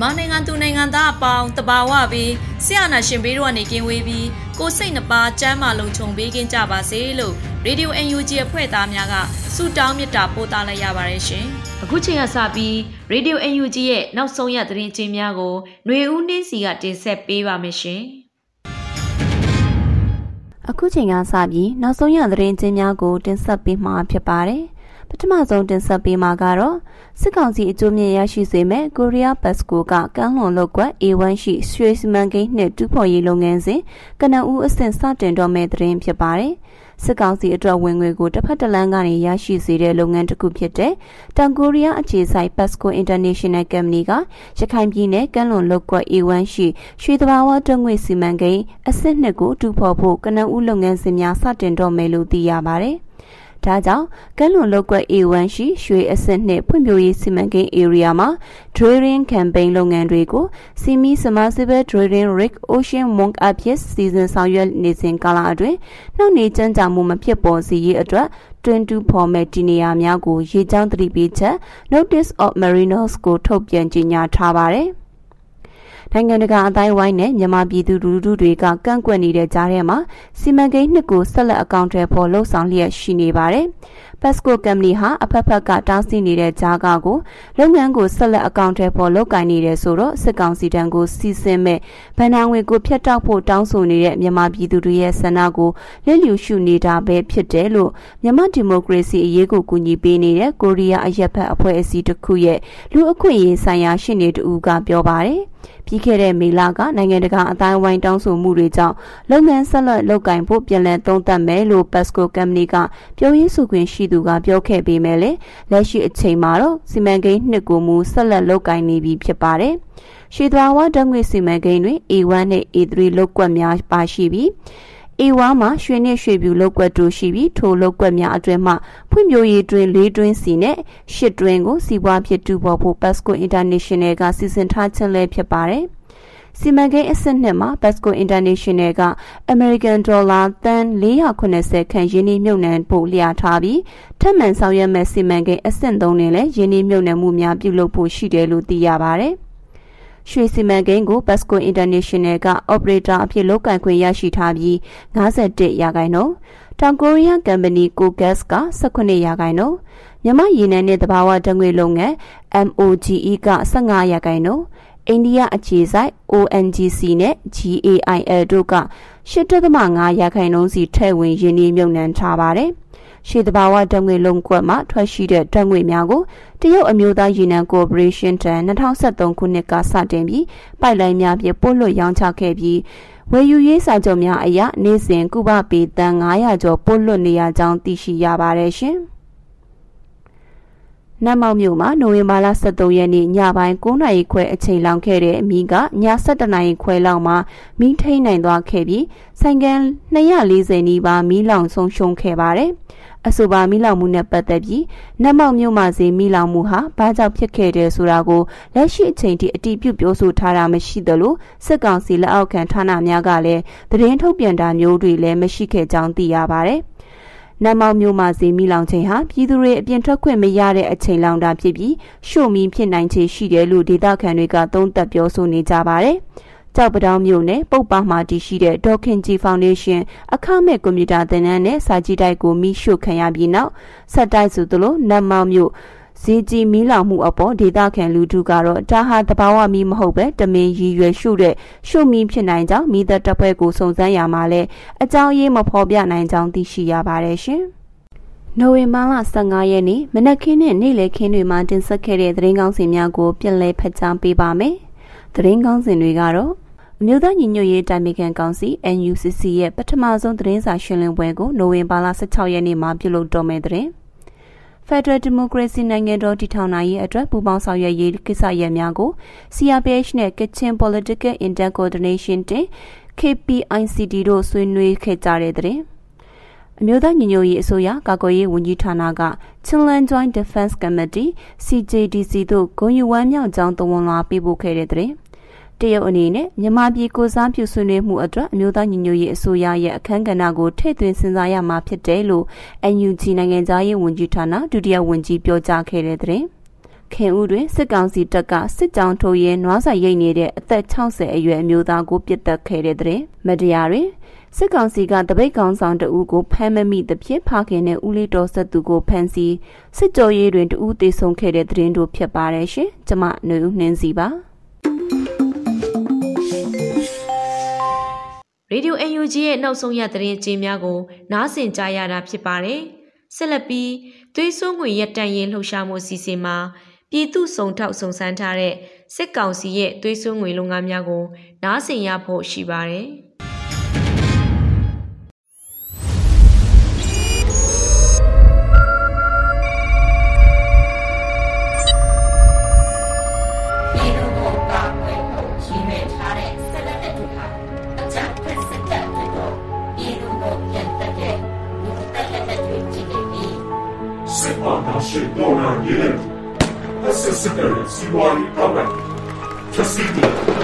မြန်မာနိုင်ငံသူနိုင်ငံသားအပေါင်းတဘာဝပြီးဆရာနာရှင်ဘေးတို့ကနေကင်းဝေးပြီးကိုစိတ်နှပါစမ်းမလုံးခြုံပေးကင်းကြပါစေလို့ရေဒီယို UNG အဖွဲ့သားများကဆုတောင်းမေတ္တာပို့သလိုက်ရပါတယ်ရှင်။အခုချိန်ကစပြီးရေဒီယို UNG ရဲ့နောက်ဆုံးရသတင်းချင်းများကိုຫນွေဦးနှင်းစီကတင်ဆက်ပေးပါမယ်ရှင်။အခုချိန်ကစပြီးနောက်ဆုံးရသတင်းချင်းများကိုတင်ဆက်ပေးမှာဖြစ်ပါတယ်။ ပထမဆုံးတင်ဆက်ပေးမှာကတော့စစ်ကောင်စီအကျိုးမြင့်ရရှိစေမဲ့ကိုရီးယားဘတ်စကိုကကမ်းလွန်လောက်ကွက် A1 ရှိရွှေစမန်ကိန်းနှစ်တူးဖော်ရေးလုပ်ငန်းစဉ်ကနဦးအဆင့်စတင်တော့မဲ့သတင်းဖြစ်ပါတယ်။စစ်ကောင်စီအတွက်ဝင်ငွေကိုတစ်ဖက်တစ်လမ်းကနေရရှိစေတဲ့လုပ်ငန်းတစ်ခုဖြစ်တဲ့တန်ကိုရီးယားအခြေစိုက် Pasco International Company ကရခိုင်ပြည်နယ်ကမ်းလွန်လောက်ကွက် A1 ရှိရွှေတဘာဝတွင်းငွေစီမံကိန်းအဆင့်နှစ်ကိုတူဖော်ဖို့ကနဦးလုပ်ငန်းစဉ်များစတင်တော့မယ်လို့သိရပါတယ်။ ဒါကြောင့်ကမ်းလွန်လောက်ကွက် A1 ရှိရွှေအဆင့်နှစ်ဖွံ့ဖြိုးရေးစီမံကိန်း area မှာ drilling campaign လုပ်ငန်းတွေကို Simi Submersible Drilling Rig Ocean Monk အဖြစ်စီစဉ်ဆောင်ရွက်နေစဉ်ကာလအတွင်းနှုတ်နေကြမ်းကြမှုမဖြစ်ပေါ်စေရေးအတွက်22 format ဒီနေရာများကို ရေကြောင်းသတိပေးချက် Notice of Marinos ကိုထုတ်ပြန်ကြေညာထားပါတယ်။ နိုင်ငံတကာအတိုင်းဝိုင်းနဲ့မြန်မာပြည်သူလူထုတွေကကန့်ကွက်နေတဲ့ကြားထဲမှာစီမံကိန်းနှစ်ကိုဆက်လက်အကောင့်ထဲပေါ်လှုပ်ဆောင်လျက်ရှိနေပါတယ်။ Pasco Company ဟာအဖက်ဖက်ကတားဆီးနေတဲ့ကြားကကိုလုပ်ငန်းကိုဆက်လက်အကောင့်ထဲပေါ်လုပ်ကိုင်နေတယ်ဆိုတော့စစ်ကောင်စီတန်းကိုစီစဉ်မဲ့ဗန်နာငွေကိုဖျက်တောက်ဖို့တောင်းဆိုနေတဲ့မြန်မာပြည်သူတွေရဲ့ဆန္ဒကိုလစ်လျူရှုနေတာပဲဖြစ်တယ်လို့မြန်မာဒီမိုကရေစီအရေးကိုကူညီပေးနေတဲ့ကိုရီးယားအရက်ဖက်အဖွဲ့အစည်းတစ်ခုရဲ့လူအခွင့်အရေးဆိုင်ရာရှင်းနေတူကပြောပါတယ်။ပြီးခဲ့တဲ့မေလကနိုင်ငံတကာအတိုင်းဝိုင်းတောင်းဆိုမှုတွေကြောင့်လုပ်ငန်းဆက်လက်လုပ်ကင်ဖို့ပြန်လည်သုံးသပ်မယ်လို့ Pasco Company ကပြောရေးဆိုခွင့်ရှိသူကပြောခဲ့ပေမဲ့လက်ရှိအချိန်မှာတော့စီမံကိန်းနှစ်ကိုမူဆက်လက်လုပ်ကင်နေပြီဖြစ်ပါတယ်။ရွှေသွားဝဓာတ်ငွေစီမံကိန်းတွင် A1 နဲ့ A3 လောက်ကွက်များပါရှိပြီးအေဝါမှာရွှေနဲ့ရွှေပြူလောက်ကွက်တို့ရှိပြီးထိုလောက်ကွက်များအတွင်းမှဖွံ့ဖြိုးရေးတွင်၄တွင်းစီနဲ့၈တွင်းကိုစီးပွားဖြစ်တူပေါ်ဖို့ Pasco International ကစီစဉ်ထားခြင်းလည်းဖြစ်ပါတယ်။ စီမံကိန်းအဆင့်နှစ်မှာ Pasco International က American Dollar တန်480ခန့်ယင်းနှမြုပ်နှံဖို့လျာထားပြီးထပ်မံဆောင်ရွက်မဲ့စီမံကိန်းအဆင့်3နဲ့လည်းယင်းနှမြုပ်နှံမှုများပြုလုပ်ဖို့ရှိတယ်လို့သိရပါတယ်။ရွှေစီမံကိန်းကို Pasco International က operator အဖြစ်လုပ်ကိုင်ခွင့်ရရှိထားပြီး51ရာခိုင်နှုန်းတောင်ကိုရီးယား company Cogas က18ရာခိုင်နှုန်းမြန်မာရေနံနဲ့တဘာဝဓာတ်ငွေလုပ်ငန်း MOGE က15ရာခိုင်နှုန်း အိန္ဒိယအခြေစိုက် ONGC နဲ့ GAIL တို့က8.5ရာခိုင်နှုန်းစီထည့်ဝင်ရင်းနှီးမြှုပ်နှံထားပါတယ်။ရှေးတဘာဝဓာတ်ငွေလုံးကွက်မှထွက်ရှိတဲ့ဓာတ်ငွေများကိုတရုတ်အမျိုးသားရေနံကော်ပိုရေးရှင်းထံ2023ခုနှစ်ကစတင်ပြီးပိုက်လိုင်းများဖြင့်ပို့လွှတ်ရောင်းချခဲ့ပြီးဝယ်ယူရေးစာချုပ်များအရနေ့စဉ်ကုဘပေတန်900ကျော်ပို့လွှတ်နေရကြောင်းသိရှိရပါတယ်ရှင်။ နတ်မောက်မြို့မှာနိုဝင်ဘာလ23ရက်နေ့ညပိုင်း9နာရီခွဲအချိန်လောင်ခဲ့တဲ့အမီးကည7နာရီခွဲလောက်မှာမီးထိန်နိုင်သွားခဲ့ပြီးဆိုင်ကန်240နီးပါးမီးလောင်ဆုံးရှုံးခဲ့ပါတယ်။အဆိုပါမိလောင်မှုနဲ့ပတ်သက်ပြီးနတ်မောက်မြို့မှာစီမိလောင်မှုဟာဘာကြောင့်ဖြစ်ခဲ့တယ်ဆိုတာကိုလက်ရှိအချိန်ထိအတိပြုပြောဆိုထားတာမရှိသလိုစစ်ကောင်စီလက်အောက်ခံဌာနများကလည်းသတင်းထုတ်ပြန်တာမျိုးတွေလည်းမရှိခဲ့ကြောင်းသိရပါတယ်။ နတ်မောက်မြို့မှာစီမိလောင်ချိန်ဟာပြည်သူတွေအပြင်ထွက်ခွင့်မရတဲ့အချိန်လောင်တာဖြစ်ပြီးရှို့မီးဖြစ်နိုင်ခြေရှိတယ်လို့ဒေသခံတွေကသုံးသပ်ပြောဆိုနေကြပါတယ်။ကြောက်ပတောင်းမြို့နယ်ပုတ်ပါမှာတည်ရှိတဲ့ဒေါခင်ဂျီဖောင်ဒေးရှင်းအခမဲ့ကွန်ပျူတာသင်တန်းနဲ့စာကြည့်တိုက်ကိုမိရှုခံရပြီးနောက်ဆက်တိုက်ဆိုသလိုနတ်မောင်မြို့ ဈေးကြီးမီးလောင်မှုအပေါ်ဒေသခံလူထုကတော့ဒါဟာတဘာဝမီးမဟုတ်ပဲတမင်ရည်ရွယ်ရှုတဲ့ရှုမီးဖြစ်နိုင်ကြောင်းမိသက်တပ်ဖွဲ့ကိုစုံစမ်းရမှာလဲအကြောင်းရင်းမဖော်ပြနိုင်ကြောင်းသိရှိရပါတယ်ရှင်။နိုဝင်ဘာလ15ရက်နေ့မနက်ခင်းနဲ့နေ့လယ်ခင်းတွေမှာတင်ဆက်ခဲ့တဲ့သတင်းကောင်းစင်များကိုပြည့်လဲဖတ်ကြားပေးပါမယ်။သတင်းကောင်းစင်တွေကတော့အမျိုးသားညီညွတ်ရေးတိုင်ပင်ခံကောင်စီ NUCC ရဲ့ပထမဆုံးသတင်းစာရှင်းလင်းပွဲကိုနိုဝင်ဘာလ16ရက်နေ့မှာပြုလုပ်တော်မယ်တဲ့။ Federal Democracy နိုင်ငံတော်တည်ထောင်နိုင်ရေးအတွက်ပူးပေါင်းဆောင်ရွက်ရေးကိစ္စရပ်များကို CRPH နဲ့ Kitchen Political Intercoordination တင် KPICD တို့ဆွေးနွေးခဲ့ကြတဲ့တဲ့အမျိုးသားညီညွတ်ရေးအစိုးရကာကွယ်ရေးဝန်ကြီးဌာနက Chinland Joint Defense Committee CJDC တို့ဂုံယူဝမ်းမြောက်ကြောင်းတဝန်လာပေးပို့ခဲ့တဲ့တဲ့ တရုတ်အနေနဲ့မြန်မာပြည်ကိုစားပြုဆွေးနွေးမှုအတွက်အမျိုးသားညီညွတ်ရေးအစိုးရရဲ့အခမ်းကဏ္ဍကိုထည့်သွင်းစဉ်းစားရမှာဖြစ်တယ်လို့ NUG နိုင်ငံသားရေးဝန်ကြီးဌာနဒုတိယဝန်ကြီးပြောကြားခဲ့တဲ့တဲ့ခင်ဦးတွင်စစ်ကောင်စီတပ်ကစစ်ကြောင်းထိုးရင်းနွားဆိုင်ရိတ်နေတဲ့အသက်60အရွယ်အမျိုးသားကိုပစ်တက်ခဲ့တဲ့တဲ့မတရားတွင်စစ်ကောင်စီကတပိတ်ကောင်ဆောင်တဦးကိုဖမ်းမမိသဖြင့်ဖခင်နဲ့ဦးလေးတော်ဆက်သူကိုဖမ်းဆီးစစ်ကြောရေးတွင်တဦးသေဆုံးခဲ့တဲ့တဲ့တို့ဖြစ်ပါတယ်ရှင်ကျမနှွေဦးနှင်းစီပါ ရေဒီယို UNG ရဲ့နောက်ဆုံးရသတင်းကြေးများကို နားဆင်ကြရတာဖြစ်ပါတယ်။ဆက်လက်ပြီးသွေးစွန်းငွေရက်တန်ရင်လှုပ်ရှားမှုစီစဉ်မှာပြည်သူစုံထောက်စုံစမ်းထားတဲ့စစ်ကောင်စီရဲ့သွေးစွန်းငွေလုပ်ငန်းများကို နားဆင်ရဖို့ရှိပါတယ်။ Archie Donan Gillen. Assassinate Siwani Kamek. Cassidy.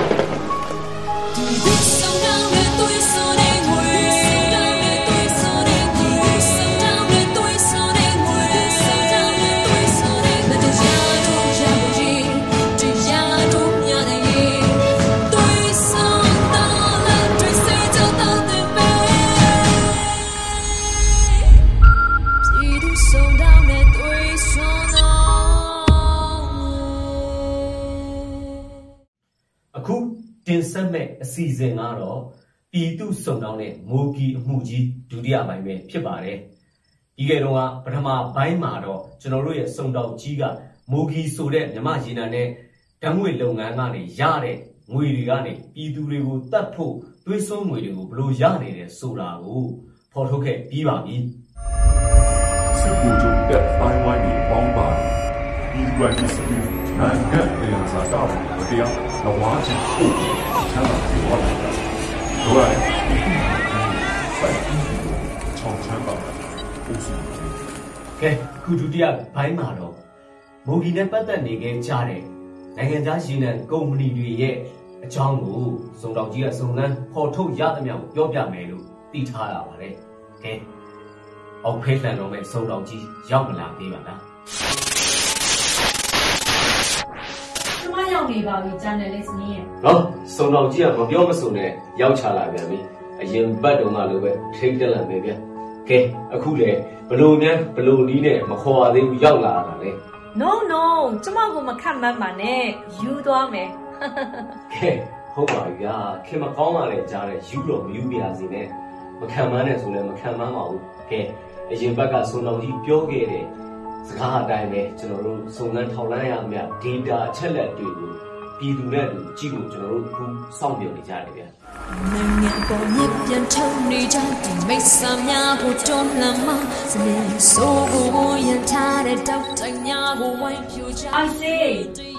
တင်ဆက်မဲ့အစီအစဉ်ကတော့ပြည်သူစုံတောင်းတဲ့မိုကီအမှုကြီးဒုတိယပိုင်းပဲဖြစ်ပါတယ်။ဒီကဲတော့ကပထမပိုင်းမှာတော့ကျွန်တော်တို့ရဲ့စုံတောင်းကြီးကမိုကီဆိုတဲ့မြမရေနံနဲ့ဓာတ်ငွေလုပ်ငန်းကနေရတဲ့ငွေတွေကနေပြည်သူတွေကိုတတ်ဖို့သွေးစွန်းငွေတွေကိုဘလို့ရနေတယ်ဆိုတာကိုဖော်ထုတ်ခဲ့ပြီးပါပြီ။စစ်ကိုချုပ်တပ်ပိုင်းဝိုင်းပြီးပေါင်းပါဒီကွက်စစ်ကိုနိုင်ငံပြန်စားတော့တရားတော်ဝါချင်းပို့ တော့တို့ကစိုက်ပြီးချောင်းချမ်းသာပို့စီကဲခုဒုတိယဘိုင်းမှာတော့မိုဂီနဲ့ပတ်သက်နေခဲ့ကြတဲ့နိုင်ငံသားရှင်နံကုမ္ပဏီတွေရဲ့အကြောင်းကိုစုံတော်ကြီးကစုံလန်းဖော်ထုတ်ရသမျှကိုပြောပြမယ်လို့သိထားရပါတယ်။ကဲအောက်ဖေးလန်တော်မဲ့စုံတော်ကြီးရောက်မလာသေးပါလား။ ရောက်နေပါပြီ journalist နည်းရဲ့ဟောစုံတော်ကြီးကမပြောမစုံနဲ့ရောက်ချလာပြန်ပြီအရင်ဘတ်တုန်းကလိုပဲထိတ်တက်လာပဲဗျာကဲအခုလေဘလို့များဘလို့နီးနဲ့မခေါ်ရသေးဘူးရောက်လာတာလေ No no ကျမကမခတ်မှန်းပါနဲ့ယူသွားမယ်ကဲဟုတ်ပါပြီဗျာခင်မကောင်းပါလေကြားတယ်ယူတော့မယူပြရစီနဲ့မခံမန်းနဲ့ဆိုလည်းမခံမန်းပါဘူးကဲအရင်ဘက်ကစုံတော်ကြီးပြောခဲ့တယ် စကားအတိုင်းပဲကျွန်တော်တို့စုံစမ်းထောက်လှမ်းရမယ့် data အချက်လက်တွေကိုပြည်သူနဲ့အတူကြည့်ဖို့ကျွန်တော်တို့အခုစောင့်မျှော်နေကြတယ်ဗျာနိုင်ငံပေါ်မြပြန်ထုံနေကြဒီမိတ်ဆာများကိုတွန်းလှန်မှစနေဆိုးကိုရန်ထားတဲ့တောက်တိုင်များကိုဝိုင်းပြကြ I say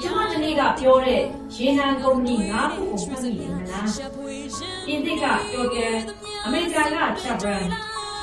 ကျွန်မတနေ့ကပြောတဲ့ရေနံကုမ္ပဏီ၅ခုကိုမှတ်မိမလားပြင်သစ်က Total အမေရိကန်က Chevron ထိုင်းက PTTEP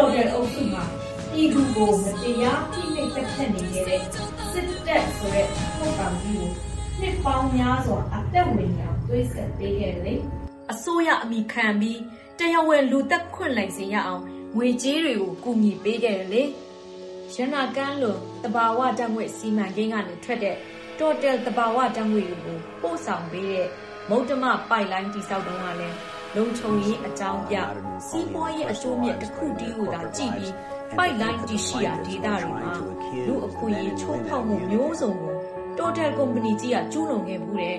တော်တယ်အုပ်စုမှာပြည်သူကိုမတရားဖိနှိပ်သက်ဖြတ်နေခဲ့တဲ့စစ်တပ်ဆိုတဲ့ထုတ်ကောင်ကြီးကိုနှစ်ပေါင်းများစွာအသက်ဝင်အောင်သွေးဆက်ပေးခဲ့တယ်လေအစိုးရအမိခံပြီးတရားဝင်လူသက်ခွင့်လိုက်စေရအောင်ငွေကြေးတွေကိုကူညီပေးခဲ့တယ်လေရနာကန်းလွန်တဘာဝတံငွေစီမံကိန်းကနေထွက်တဲ့ total တဘာဝတံငွေတွေကိုပို့ဆောင်ပေးတဲ့မုတ်တမပိုက်လိုင်းတိစောက်တုံးကလည်း လုံခြုံရေးအကြောင်းပြစီးပွားရေးအကျိုးမြတ်တစ်ခုတည်းကိုသာကြည့်ပြီးပိုက်လိုင်းတည်ရှိရာဒေသတွေမှာလူအခွင့်အရေးချိုးဖောက်မှုမျိုးစုံကို total company ကြီးကကျူးလွန်ခဲ့မှုတဲ့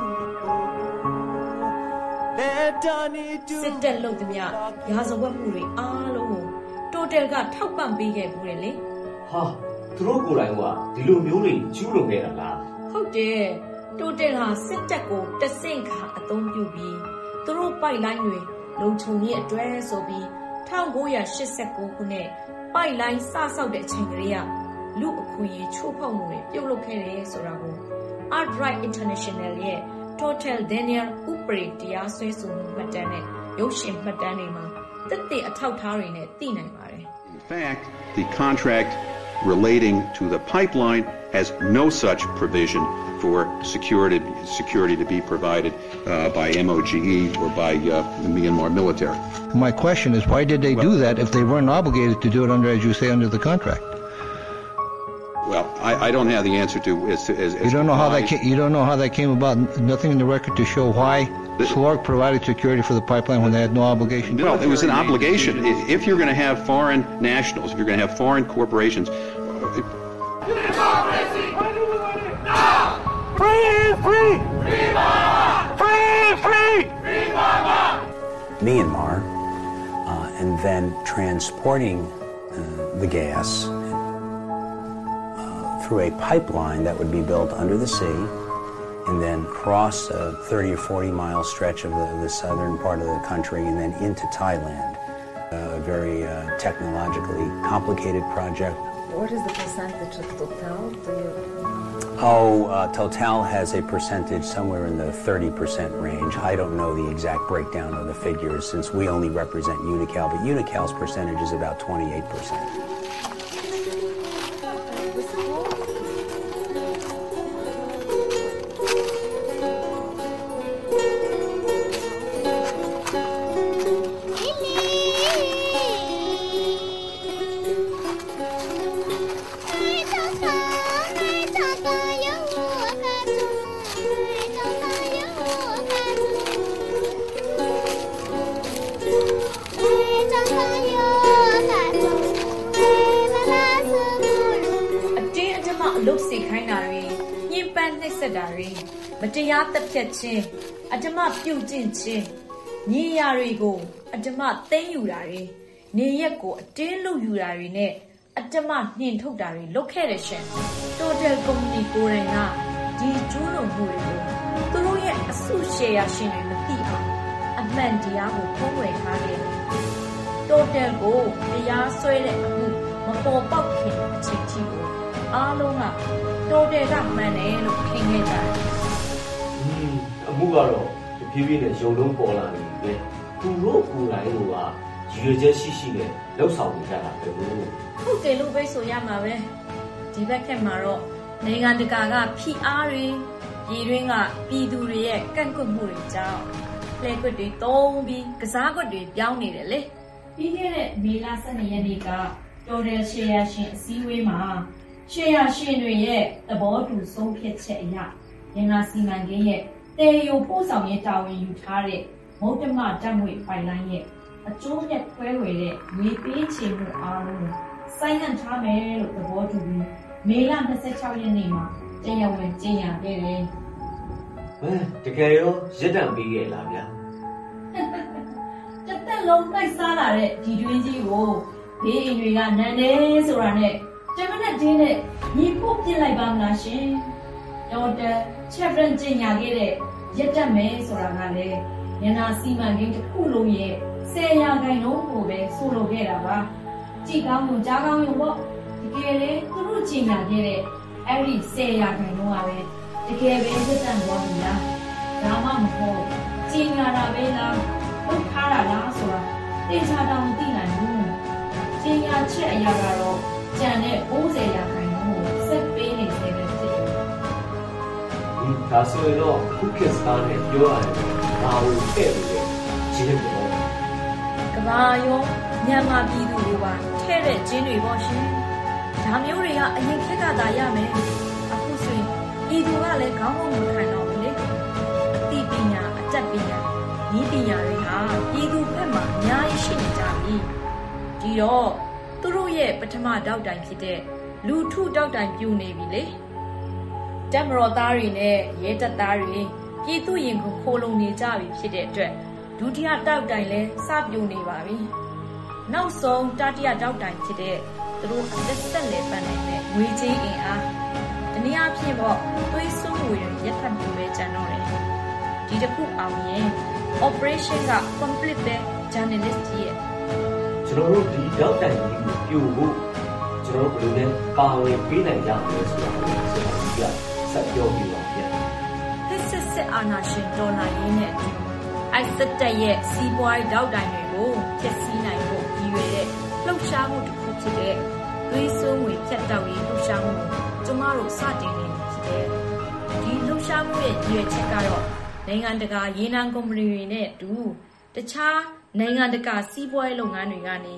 စစ်တပ်လုပ်သမျှရာဇဝတ်မှုတွေအားလုံးကို total ကထောက်ပံ့ပေးခဲ့မှုတယ်လေဟာသူတို့ကိုယ်တိုင်ကဒီလိုမျိုးတွေကျူးလွန်ခဲ့တာလားဟုတ်တယ်တိုတယ်ဟာစစ်တပ်ကိုတဆင့်ခါအသုံးပြုပြီးသူတို့ပိုက်လိုင်းတွေလုံခြုံရေးအတွက်ဆိုပြီး1989ခုနှစ်ပိုက်လိုင်းစဆောက်တဲ့အချိန်ကလေးကလူအခွင့်အရေးချိုးဖောက်မှုတွေပြုတ်လုပ်ခဲ့တယ်ဆိုတာကို Art Right International ရဲ့ Total Daniel ဥပဒေတရားစွဲဆိုမှုမှတ်တမ်းနဲ့ရုပ်ရှင်မှတ်တမ်းတွေမှာတက်တဲ့အထောက်အထားတွေနဲ့သိနိုင်ပါတယ် In fact, the contract relating to the pipeline has no such provision for security, security to be provided uh, by MOGE or by uh, the Myanmar military. My question is, why did they do that if they weren't obligated to do it under, as you say, under the contract? Well, I, I don't have the answer to as, to- as, as You don't know how that came, you don't know how that came about. Nothing in the record to show why SLORC provided security for the pipeline when they had no obligation. Well, it was an obligation. I- If you're going to have foreign nationals, if you're going to have foreign corporations, Free, free, free, free, free, Myanmar uh, and then transporting uh, the gas through a pipeline that would be built under the sea and then cross a 30 or 40 mile stretch of the, the southern part of the country and then into Thailand. A very uh, technologically complicated project. What is the percentage of Total? You Oh, uh, Total has a percentage somewhere in the 30% range. I don't know the exact breakdown of the figures since we only represent Unical, but Unical's percentage is about 28%. ။ န်းနှိပ်စက်တာတွေမတရားတပ်ဖြတ်ခြင်းအဓမ္မပြုတ်ကျင့်ခြင်းညီရာတွေကိုအဓမ္မသိမ်းယူတာတွေနေရက်ကိုအတင်းလုပ်ယူတာတွေနဲ့အဓမ္မနှင်ထုတ်တာတွေလုပ်ခဲ့တဲ့ရှင် Total Company ကိုယ်တိုင်ကဒီကျူးလွန်မှုတွေကိုသူတို့ရဲ့အစုရှယ်ယာရှင်တွေမသိအောင်အမှန်တရားကိုဖုံးကွယ်ထားခဲ့တယ် total ကိုတရားစွဲတဲ့အမှုမပေါ်ပေါက်ခင်အချိန်ထိကိုအားလုံးက total ကမှန်တယ်လို့ထင်ခဲ့ကြတယ်ဟင်းအမှုကတော့တဖြည်းဖြည်းနဲ့ရုံလုံးပေါ်လာနေပြီပဲသူတို့ကိုယ်တိုင်ကရည်ရွယ်ချက်ရှိရှိနဲ့လှုပ်ဆောင်နေကြတာပဲလို့ဟုတ်တယ်လို့ပဲဆိုရမှာပဲဒီဘက်ခက်မှာတော့နိုင်ငံတကာကဖိအားတွေပြည်တွင်းကပြည်သူတွေရဲ့ကန့်ကွက်မှုတွေကြောင့်လှည့်ကွက်တွေတုံးပြီးကစားကွက်တွေပြောင်းနေတယ်လေပြီးခဲ့တဲ့မေလ12ရက်နေ့ကတော်တယ်ရှေယာရှင်အစည်းအဝေးမှာ ရှေယာရှင်တွေရဲ့သဘောတူဆုံးဖြတ်ချက်အရရန်နာစီမံကိန်းရဲ့တေယိုပို့ဆောင်ရေးတာဝန်ယူထားတဲ့မုတ်တမဓာတ်ငွေပိုင်လိုင်းရဲ့အကျိုးမြတ်ခွဲဝေတဲ့ငွေပေးချေမှုအားလုံးကိုစိုင်းနှံထားမယ်လို့သဘောတူပြီးမေလ26ရက်နေ့မှာတရားဝင်ကြေညာခဲ့တယ်ဟမ်တကယ်ရောရစ်တံပေးခဲ့လားဗျာတစ်သက်လုံးတိုက်စားလာတဲ့ဒီတွင်းကြီးကိုဘေးအိမ်တွေကနန်းနေဆိုတာနဲ့ တမနဲ့တင်းနဲ့ညီဖို့ပြစ်လိုက်ပါမလားရှင်တော်တချက်ဖရန်ကျင်ညာခဲ့တဲ့ရက်တက်မယ်ဆိုတာကလည်းညနာစီမံကိန်းတစ်ခုလုံးရဲ့ဆယ်ရာခိုင်နှုန်းကိုပဲဆိုလိုခဲ့တာပါကြည်ကောင်းလို့ကြားကောင်းလို့ပေါ့တကယ်လေသူတို့ကျင်ညာခဲ့တဲ့အဲ့ဒီဆယ်ရာခိုင်နှုန်းကပဲတကယ်ပဲရက်တက်သွားပြီလားဒါမှမဟုတ်ကျင်ညာတာပဲလားထုတ်ထားတာလားဆိုတာသင်္ချာတောင်မသိနိုင်ဘူး။ကျင်ညာချက်အရာကတော့ ကြံတဲ့60ရာခိုင်နှုန်းကိုဆက်ပေးနေသေးတယ်ဖြစ်တယ်ဒီဒါဆိုရင်တော့ခုခေတ်စကားနဲ့ပြောရတယ်ဒါကိုထည့်ပြီးတော့ဂျင်းပေါ့။ကဘာရောမြန်မာပြည်သူတွေပါထဲ့တဲ့ကျင်းတွေပေါ့ရှင်။ဒါမျိုးတွေကအရင်ခက်ကသာရမယ်။အခုဆိုရင်ပြည်သူကလည်းခေါင်းမမခံတော့ဘူးလေ။အသိပညာအတတ်ပညာဤပညာတွေဟာပြည်သူဘက်မှာအများကြီးရှိနေကြပြီ။ဒီတော့ သူတို့ရဲ့ပထမတောက်တိုင်ဖြစ်တဲ့လူထုတောက်တိုင်ပြူနေပြီလေ။တက်မတော်သားတွေနဲ့ရဲတပ်သားတွေပြည်သူရင်ကိုခိုးလုံနေကြပြီဖြစ်တဲ့အတွက်ဒုတိယတောက်တိုင်လဲစပြူနေပါပြီ။နောက်ဆုံးတတိယတောက်တိုင်ဖြစ်တဲ့သူတို့အသက်ဆက်လေပန်းနိုင်တဲ့ငွေချင်းအင်အားတနည်းအားဖြင့်ပေါ့သွေးစွန်းငွေတွေရက်ထပ်မှုပဲကျန်တော့တယ်။ဒီတစ်ခုအောင်ရင် operation က complete ပဲ journalist ကြီးရဲ့ ကျွန်တော်တို့ဒီတော့တိုင်ကြီးကိုပြို့ဖို့ကျွန်တော်တို့ဘယ်လိုလဲပါဝင်ပေးနိုင်ကြမလဲဆိုတာကိုကျွန်တော်ကဆက်ပြောပြပါဗျာဖစ်စစ်စစ်အာဏာရှင်တော်လှန်ရေးနဲ့အတူအိုက်စစ်တပ်ရဲ့စီးပွားရေးတောက်တိုင်တွေကိုဖျက်ဆီးနိုင်ဖို့ရည်ရွယ်တဲ့လှုပ်ရှားမှုတစ်ခုဖြစ်တဲ့သွေးစွန်းငွေဖြတ်တောက်ရေးလှုပ်ရှားမှုကိုကျမတို့စတင်နေပြီဖြစ်တဲ့ဒီလှုပ်ရှားမှုရဲ့ရည်ရွယ်ချက်ကတော့နိုင်ငံတကာရေနံကုမ္ပဏီတွေနဲ့အတူတခြား နိုင်ငံတကာစီးပွားရေးလုပ်ငန်းတွေကနေ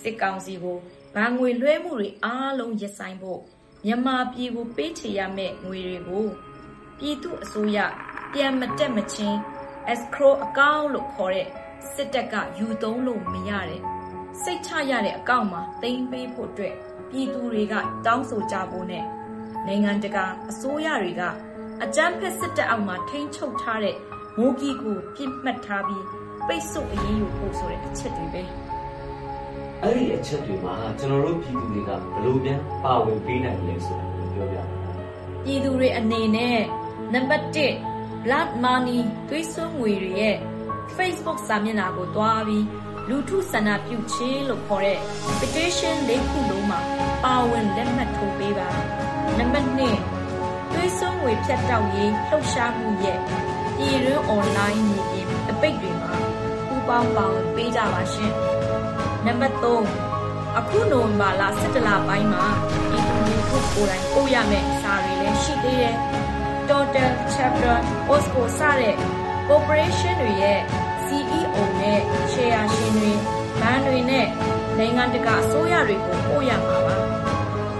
စစ်ကောင်စီကိုဗန်ငွေလွှဲမှုတွေအားလုံးရပ်ဆိုင်ဖို့မြန်မာပြည်ကိုပေးချေရမယ့်ငွေတွေကိုပြည်သူအစိုးရပြန်မတက်မချင်း escrow account လို့ခေါ်တဲ့စစ်တပ်ကယူသုံးလို့မရတဲ့စိတ်ချရတဲ့အကောင့်မှာတင်ပေးဖို့အတွက်ပြည်သူတွေကတောင်းဆိုကြဖို့နဲ့နိုင်ငံတကာအစိုးရတွေကအကြမ်းဖက်စစ်တပ်အောက်မှာထိန်းချုပ်ထားတဲ့မိုးကြီးကိုပြစ်မှတ်ထားပြီး ပိတ်ဆို့အရေးယူဖို့ဆိုတဲ့အချက်တွေပဲအဲ့ဒီအချက်တွေမှာကျွန်တော်တို့ပြည်သူတွေကဘယ်လိုပြန်ပါဝင်ပေးနိုင်လဲဆိုတာကိုပြောပြပါမယ်ပြည်သူတွေအနေနဲ့နံပါတ်1 blood money သွေးစွန်းငွေတွေရဲ့ Facebook စာမျက်နှာကိုတွားပြီးလူထုဆန္ဒပြုခြင်းလို့ခေါ်တဲ့ petition လေးခုလုံးမှာပါဝင်လက်မှတ်ထိုးပေးပါနံပါတ်2သွေးစွန်းငွေဖြတ်တောက်ရေးလှုပ်ရှားမှုရဲ့ပြည်တွင်း online မြေပြင်အပိတ်တွေမှာ ပူးပေါင်းပါဝင်ပေးကြပါရှင်နံပါတ်3အခုနိုဝင်ဘာလ17လပိုင်းမှာပြည်သူလူထုကိုယ်တိုင်ပို့ရမယ့်စာတွေလည်းရှိသေးတယ် Total Chapter Osco စတဲ့ corporation တွေရဲ့ CEO နဲ့ share ရှင်တွေဘဏ်တွေနဲ့နိုင်ငံတကာအစိုးရတွေကိုပို့ရမှာပါ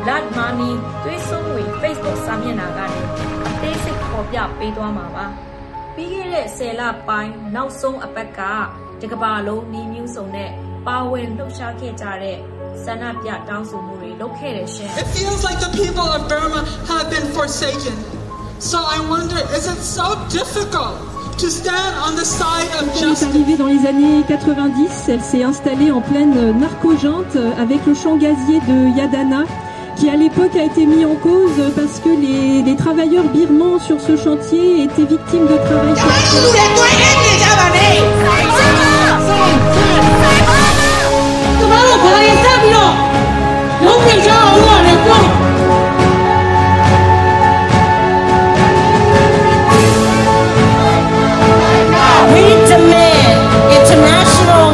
Blood Money သွေးစွန်းငွေ Facebook စာမျက်နှာကနေအသေးစိတ်ဖော်ပြပေးသွားမှာပါပြီးခဲ့တဲ့10လပိုင်းနောက်ဆုံးအပတ်က တကဘာလုံးနီးမျိုးစုံနဲ့ပါဝင်လှုပ်ရှားခဲ့ကြတဲ့ဆန္ဒပြတောင်းဆိုမှုတွေလုပ်ခဲ့တယ်ရှင် It feels like the people of Burma have been forsaken. So I wonder, is it so difficult to stand on the side of Elle est justice? arrivée dans les années 90, elle s'est installée en pleine narco-junte avec le champ gazier de Yadana qui à l'époque a été mis en cause parce que les, les travailleurs birmans sur ce chantier étaient victimes de travail Sexuel. ကျမတို့ဘာရင်ဆက်ပြီးတော့လုံးဝချအောင်လုပ်ရတယ်ပြော We demand international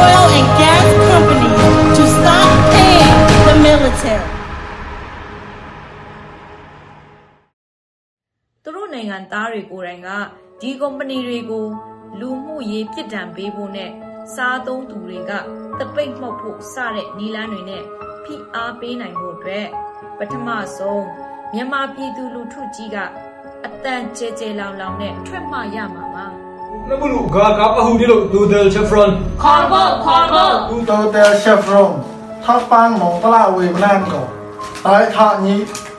oil and gas companies to stop paying the military. သူတို့နိုင်ငံသားတွေကိုယ်တိုင်ကဒီကုမ္ပဏီတွေကိုလူမှုရေးပြစ်ဒဏ်ပေးဖို့နဲ့ စားသုံးသူတွေကတပိတ်မှောက်ဖို့စတဲ့နီလန်းတွေနဲ့ဖိအားပေးနိုင်ဖို့အတွက်ပထမဆုံးမြန်မာပြည်သူလူထုကြီးကအတန်ကျဲကျဲလောင်လောင်နဲ့ထွက်မှရမှာပါနမလူဂါကပဟူဒီလိုဒူဒယ်ချက်ဖရွန်ခေါ်ဘောခေါ်ဘောဒူဒယ်တယ်ချက်ဖရွန်ထပ်ပန်းမောင်ကလာဝေမနန်ကောတိုင်းထာနီ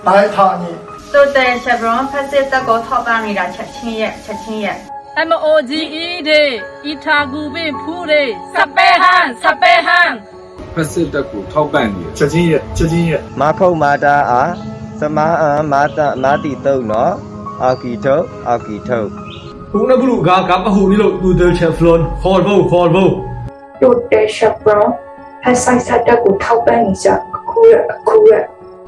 တိုင်းထာနီဒူဒယ်ချက်ဖရွန်ဖက်စစ်တက်ကိုထောက်ပန်းနေတာချက်ချင်းရဲ့ချက်ချင်းရဲ့ MOGE day Itagubin Pure Sapehan Sapehan ဖက်စစ်တပ်ကိုထောက်ပံ့နေချက်ချင်းရဲ့ချက်ချင်းရဲ့မာခုတ်မာတာအာသမာအာမာတာမာတိတုံနော်အာကီတုတ်အာကီတုတ်ခုနဘလူကကပဟူနီလို့သူတယ်ချက်ဖလွန်ခေါ်ဘို့ခေါ်ဘို့တို့တဲ့ရှပ်ဘရောဖက်ဆိုင်စတပ်ကိုထောက်ပံ့နေကြခုရခုရ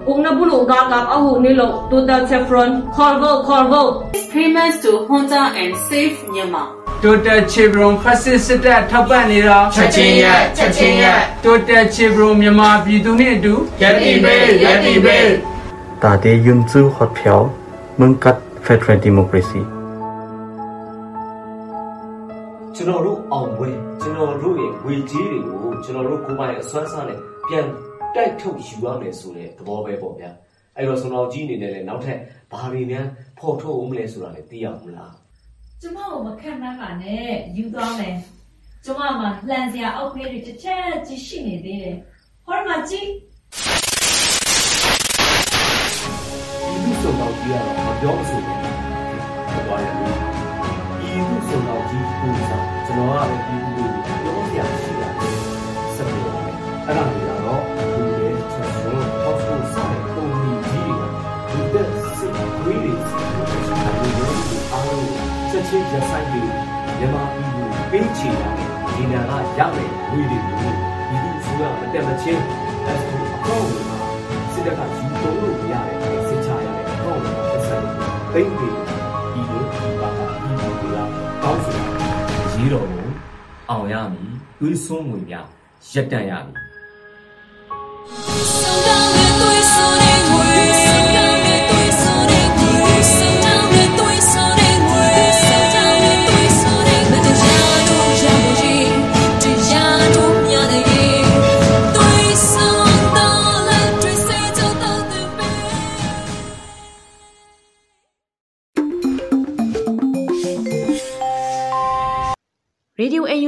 Ungnabulo gagap ahu nilo Total Chevron, Corvo Corvo. Payments to Honda and Safe Myanmar. Total Chevron ခစစ်စစ်တပ်ထောက်ပံ့နေတာချက်ချင်းရချက်ချင်းရ Total Chevron မြန်မာပြည်သူနဲ့အတူယက်တီဘေးယက်တီဘေးတာတေယွန်းစုဟော့ဖျောမွန်ကတ်ဖက်ဒရယ်ဒီမိုကရေစီကျွန်တော်တို့အောင်ပွဲကျွန်တော်တို့ရဲ့ဝေကြီးတွေကိုကျွန်တော်တို့ကိုယ်ပိုင်အစွမ်းစားနဲ့ပြန် တိုက်ထုတ်ယူရမယ်ဆိုတဲ့ သဘောပဲပေါ့ဗျာ အဲ့တော့ ဆွန်တော်ကြီးအနေနဲ့လည်း နောက်ထပ် ဘာတွေများ ဖော်ထုတ်အောင်မလဲဆိုတာလည်း သိရမလား ကျမကို မခံမှန်းပါနဲ့ ယူသွားမယ် ကျမမှာ လှန်စရာအောက်ကလေးတွေတစ်ချက်ကြီး ရှိနေသေးတယ်ဟောမှာ ကြည့်ဒီလူဆွန်တော်ကြီးကတော့ မပြောမဆိုနဲ့ပြောရတယ်ဒီလူဆွန်တော်ကြီးကိုစား ကျွန်တော်ကလည်းဒီ ရဆိုင်ပြီးမြန်မာပြည်ကိုပေးချေရမယ်ဒီနာကရမယ်ဝေးတွေကိုဒီလူဆိုရမတက်မချင်းအဲ့ဒါအကောင့်တွေမှာစစ်တပ်ကယူသုံးလို့ရတယ်စစ်ချရတယ်အကောင့်တွေမှာသက်ဆိုင်သိမ့်ပြီးဒီလိုဒီပါကဒီလိုတွေကကောင်းစီရေးတော်ကိုအောင်ရမည်တွေးဆွန်းငွေများရက်တန့်ရမည်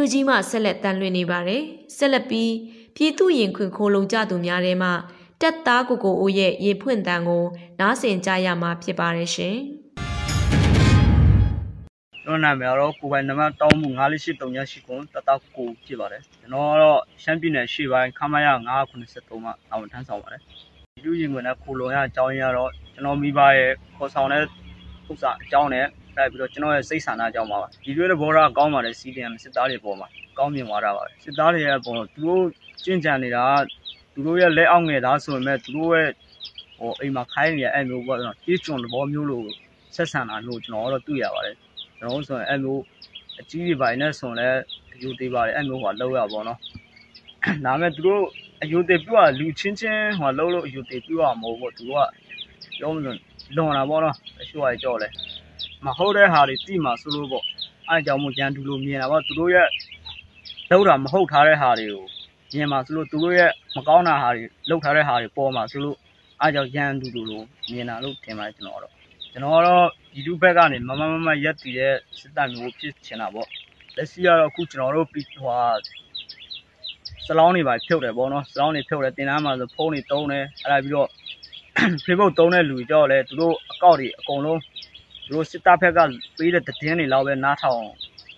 ရေဒီယို UNG မှဆက်လက်တန်လွှင့်နေပါတယ်ဆက်လက်ပြီးပြည်သူရင်ခွင်ခိုးလုံကြသူများထဲမှတက်သားကိုကိုအိုးရဲ့ရေဖွင့်တန်ကို နားဆင်ကြရမှာဖြစ်ပါတယ်ရှင်ကျွန်တော်နာမည်ကတော့ကိုပိုင်နံပါတ်တောင်းမှု9438ကွန်တတကိုဖြစ်ပါတယ်ကျွန်တော်ကတော့ရှမ်းပြည်နယ်ရှေ့ပိုင်းခမရ983မှာတာဝန်ထမ်းဆောင်ပါတယ်ဒီလူရင်ခွင်နဲ့ခိုလုံရအကြောင်းရင်းကတော့ကျွန်တော်မိဘရဲ့ခေါ်ဆောင်တဲ့ဥစ္စာအကြောင်းနဲ့ တိုက်ပြီးတော့ကျွန်တော်ရဲ့စိတ်ဆန္ဒအကြောင်းပါပါဒီလိုတဲ့ဘောရကောင်းပါတယ် CDM စစ်သားတွေပေါ်မှာကောင်းမြင်သွားတာပါစစ်သားတွေရဲ့ပုံသူတို့ကျင့်ကြံနေတာသူတို့ရဲ့လက်အောက်ငယ်သားဆိုပေမဲ့သူတို့ရဲ့ဟိုအိမ်မှာခိုင်းနေတဲ့အဲ့မျိုးပေါ့ကျွန်တော်ကြီးကျွန်းသဘောမျိုးလို့ဆက်ဆံတာလို့ကျွန်တော်ကတော့တွေ့ရပါတယ်ကျွန်တော်ဆိုရင်အဲ့မျိုးအကြီးတွေပိုင်းနဲ့ဆိုရင်လည်းအယူသေးပါတယ်အဲ့မျိုးဟိုလောက်ရပါတော့ဒါပေမဲ့သူတို့အယူသေးပြလူချင်းချင်းဟိုလောက်လို့အယူသေးပြရမဟုတ်ဘူးသူတို့ကပြောမလို့လွန်တာပေါ့နော်အရှိုးရကြောက်လဲ မဟုတ်တဲ့ဟာတွေတိမှဆိုလို့ပေါ့အဲအကြောင်းမို့ရန်သူလိုမြင်တာပေါ့သူတို့ရဲ့လောက်တာမဟုတ်ထားတဲ့ဟာတွေကိုမြင်မှာဆိုလို့သူတို့ရဲ့မကောင်းတာဟာတွေလောက်ထားတဲ့ဟာတွေပေါ်မှာဆိုလို့အဲကြောင့်ရန်သူလိုလိုမြင်တာလို့ထင်ပါတယ်ကျွန်တော်တော့ကျွန်တော်ကတော့ဒီလူဘက်ကနေမမမမရက်တည်တဲ့စစ်တပ်မျိုးဖြစ်ချင်တာပေါ့လက်ရှိကတော့အခုကျွန်တော်တို့ပြီးဟိုဟာစလောင်းတွေပါဖြုတ်တယ်ပေါ့နော်စလောင်းတွေဖြုတ်တယ်တင်တန်းမှာဆိုဖုန်းတွေတုံးတယ်အဲ့ဒါပြီးတော့ Facebook တုံးတဲ့လူကြောက်လဲသူတို့အကောက်တွေအကုန်လုံး သူတို့စစ်တပ်ဘက်ကပေးတဲ့သတင်းတွေလောက်ပဲနားထောင်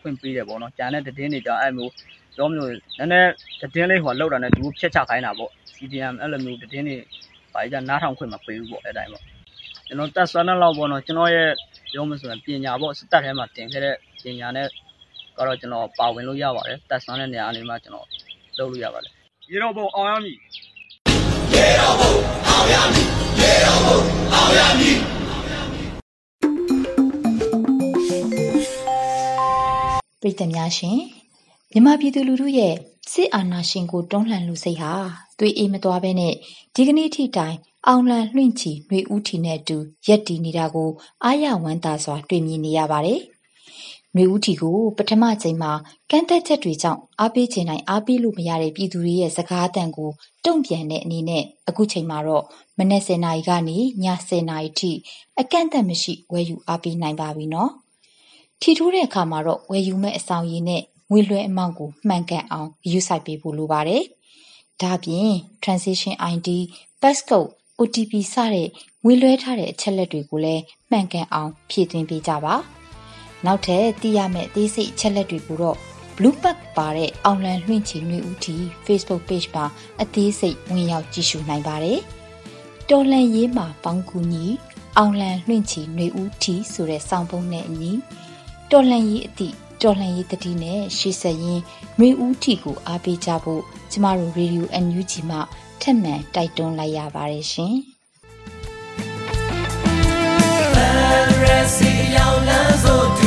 ခွင့်ပေးတယ်ပေါ့နော်ကြံတဲ့သတင်းတွေကြောင့်အဲ့မျိုးပြောမျိုးနည်းနည်းသတင်းလေးဟိုလောက်တာနဲ့သူတို့ဖြတ်ချခိုင်းတာပေါ့ CDM အဲ့လိုမျိုးသတင်းတွေပါကြနားထောင်ခွင့်မပေးဘူးပေါ့အဲ့တိုင်းပေါ့ကျွန်တော်တက်ဆွမ်းတဲ့လောက်ပေါ့နော်ကျွန်တော်ရဲ့ပြောမဆိုရင်ပညာပေါ့စစ်တပ်ထဲမှာတင်ခဲ့တဲ့ပညာနဲ့ကတော့ကျွန်တော်ပါဝင်လို့ရပါတယ်တက်ဆွမ်းတဲ့နေရာလေးမှာကျွန်တော်လုပ်လို့ရပါတယ်ရေတော့ဘုံအောင်ရမည်ရေတော်ဘုံအောင်ရမည်ရေတော်ဘုံအောင်ရမည် ပြည်သူများရှင်မြန်မာပြည်သူလူထုရဲ့စစ်အာဏာရှင်ကိုတွန်းလှန်လူစိတ်ဟာသွေးအေးမသွားဘဲနဲ့ဒီကနေ့ထိတိုင် အောင်လံလွင့်ချီနှွေဦးထီနဲ့အတူရက်တည်နေတာကိုအာရဝမ်းသာစွာ တွေ့မြင်နေရပါတယ်နှွေဦးထီကိုပထမချိန်မှာကန့်သက်ချက်တွေကြောင့်အားပေးချင်တိုင်းအားပေးလို့မရတဲ့ပြည်သူတွေရဲ့စကားအသံကိုတုံ့ပြန်တဲ့အနေနဲ့အခုချိန်မှာတော့မနက်10:00နာရီကနေည10:00နာရီထိအကန့်အသတ်မရှိဝယ်ယူအားပေးနိုင်ပါပြီနော်။ ထီထိုးတဲ့အခါမှာတော့ ဝယ်ယူမယ့် အဆောင်ရည်နဲ့ ငွေလွှဲအမောင့်ကို မှန်ကန်အောင် ဂရုစိုက်ပေးဖို့ လိုပါတယ်။ဒါ့အပြင် Transaction ID, Passcode, OTP စတဲ့ ငွေလွှဲထားတဲ့ အချက်အလက်တွေကိုလည်း မှန်ကန်အောင် ဖြည့်သွင်းပေးကြပါ။နောက်ထပ် သိရမယ့် အသေးစိတ် အချက်အလက်တွေကိုတော့ Blueback ပါတဲ့ အောင်လံလွှင့်ချီနွေဦးတီ Facebook Page မှာ အသေးစိတ် ဝင်ရောက် ကြည့်ရှုနိုင်ပါတယ်။တော်လန်ရေးမှာ ပေါင်းကူညီ အောင်လံလွှင့်ချီနွေဦးတီဆိုတဲ့စောင်းပုံးနဲ့အညီ တော်လန်ရေးအသည့်တော်လှန်ရေးတတိနဲ့ရှေ့ဆက်ရင်းနှွေဦးထီကိုအားပေးကြဖို့ကျမတို့ Radio NUG မှထက်မှန်တိုက်တွန်းလိုက်ရပါတယ်ရှင်။ Fantasy ရောက်လန်းစို့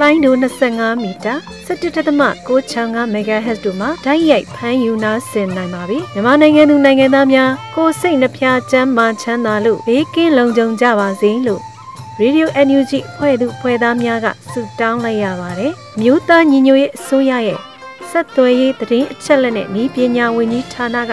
လိုင်းဒို25မီတာ17.665 MHz တို့မှာဓာတ်ရိုက်ဖမ်းယူနာဆင်နိုင်ပါပြီမြန်မာနိုင်ငံသူနိုင်ငံသားများကိုယ်စိတ်နှဖျားချမ်းမာချမ်းသာလို့ဘေးကင်းလုံခြုံကြပါစေလို့ Radio NUG ဖွဲ့သူဖွဲ့သားများကဆုတောင်းလိုက်ရပါတယ်မြို့သားညီညွတ်ရေးအစိုးရရဲ့ဆက်သွယ်ရေးသတင်းအချက်အလက်နဲ့ဤပညာဝန်ကြီးဌာနက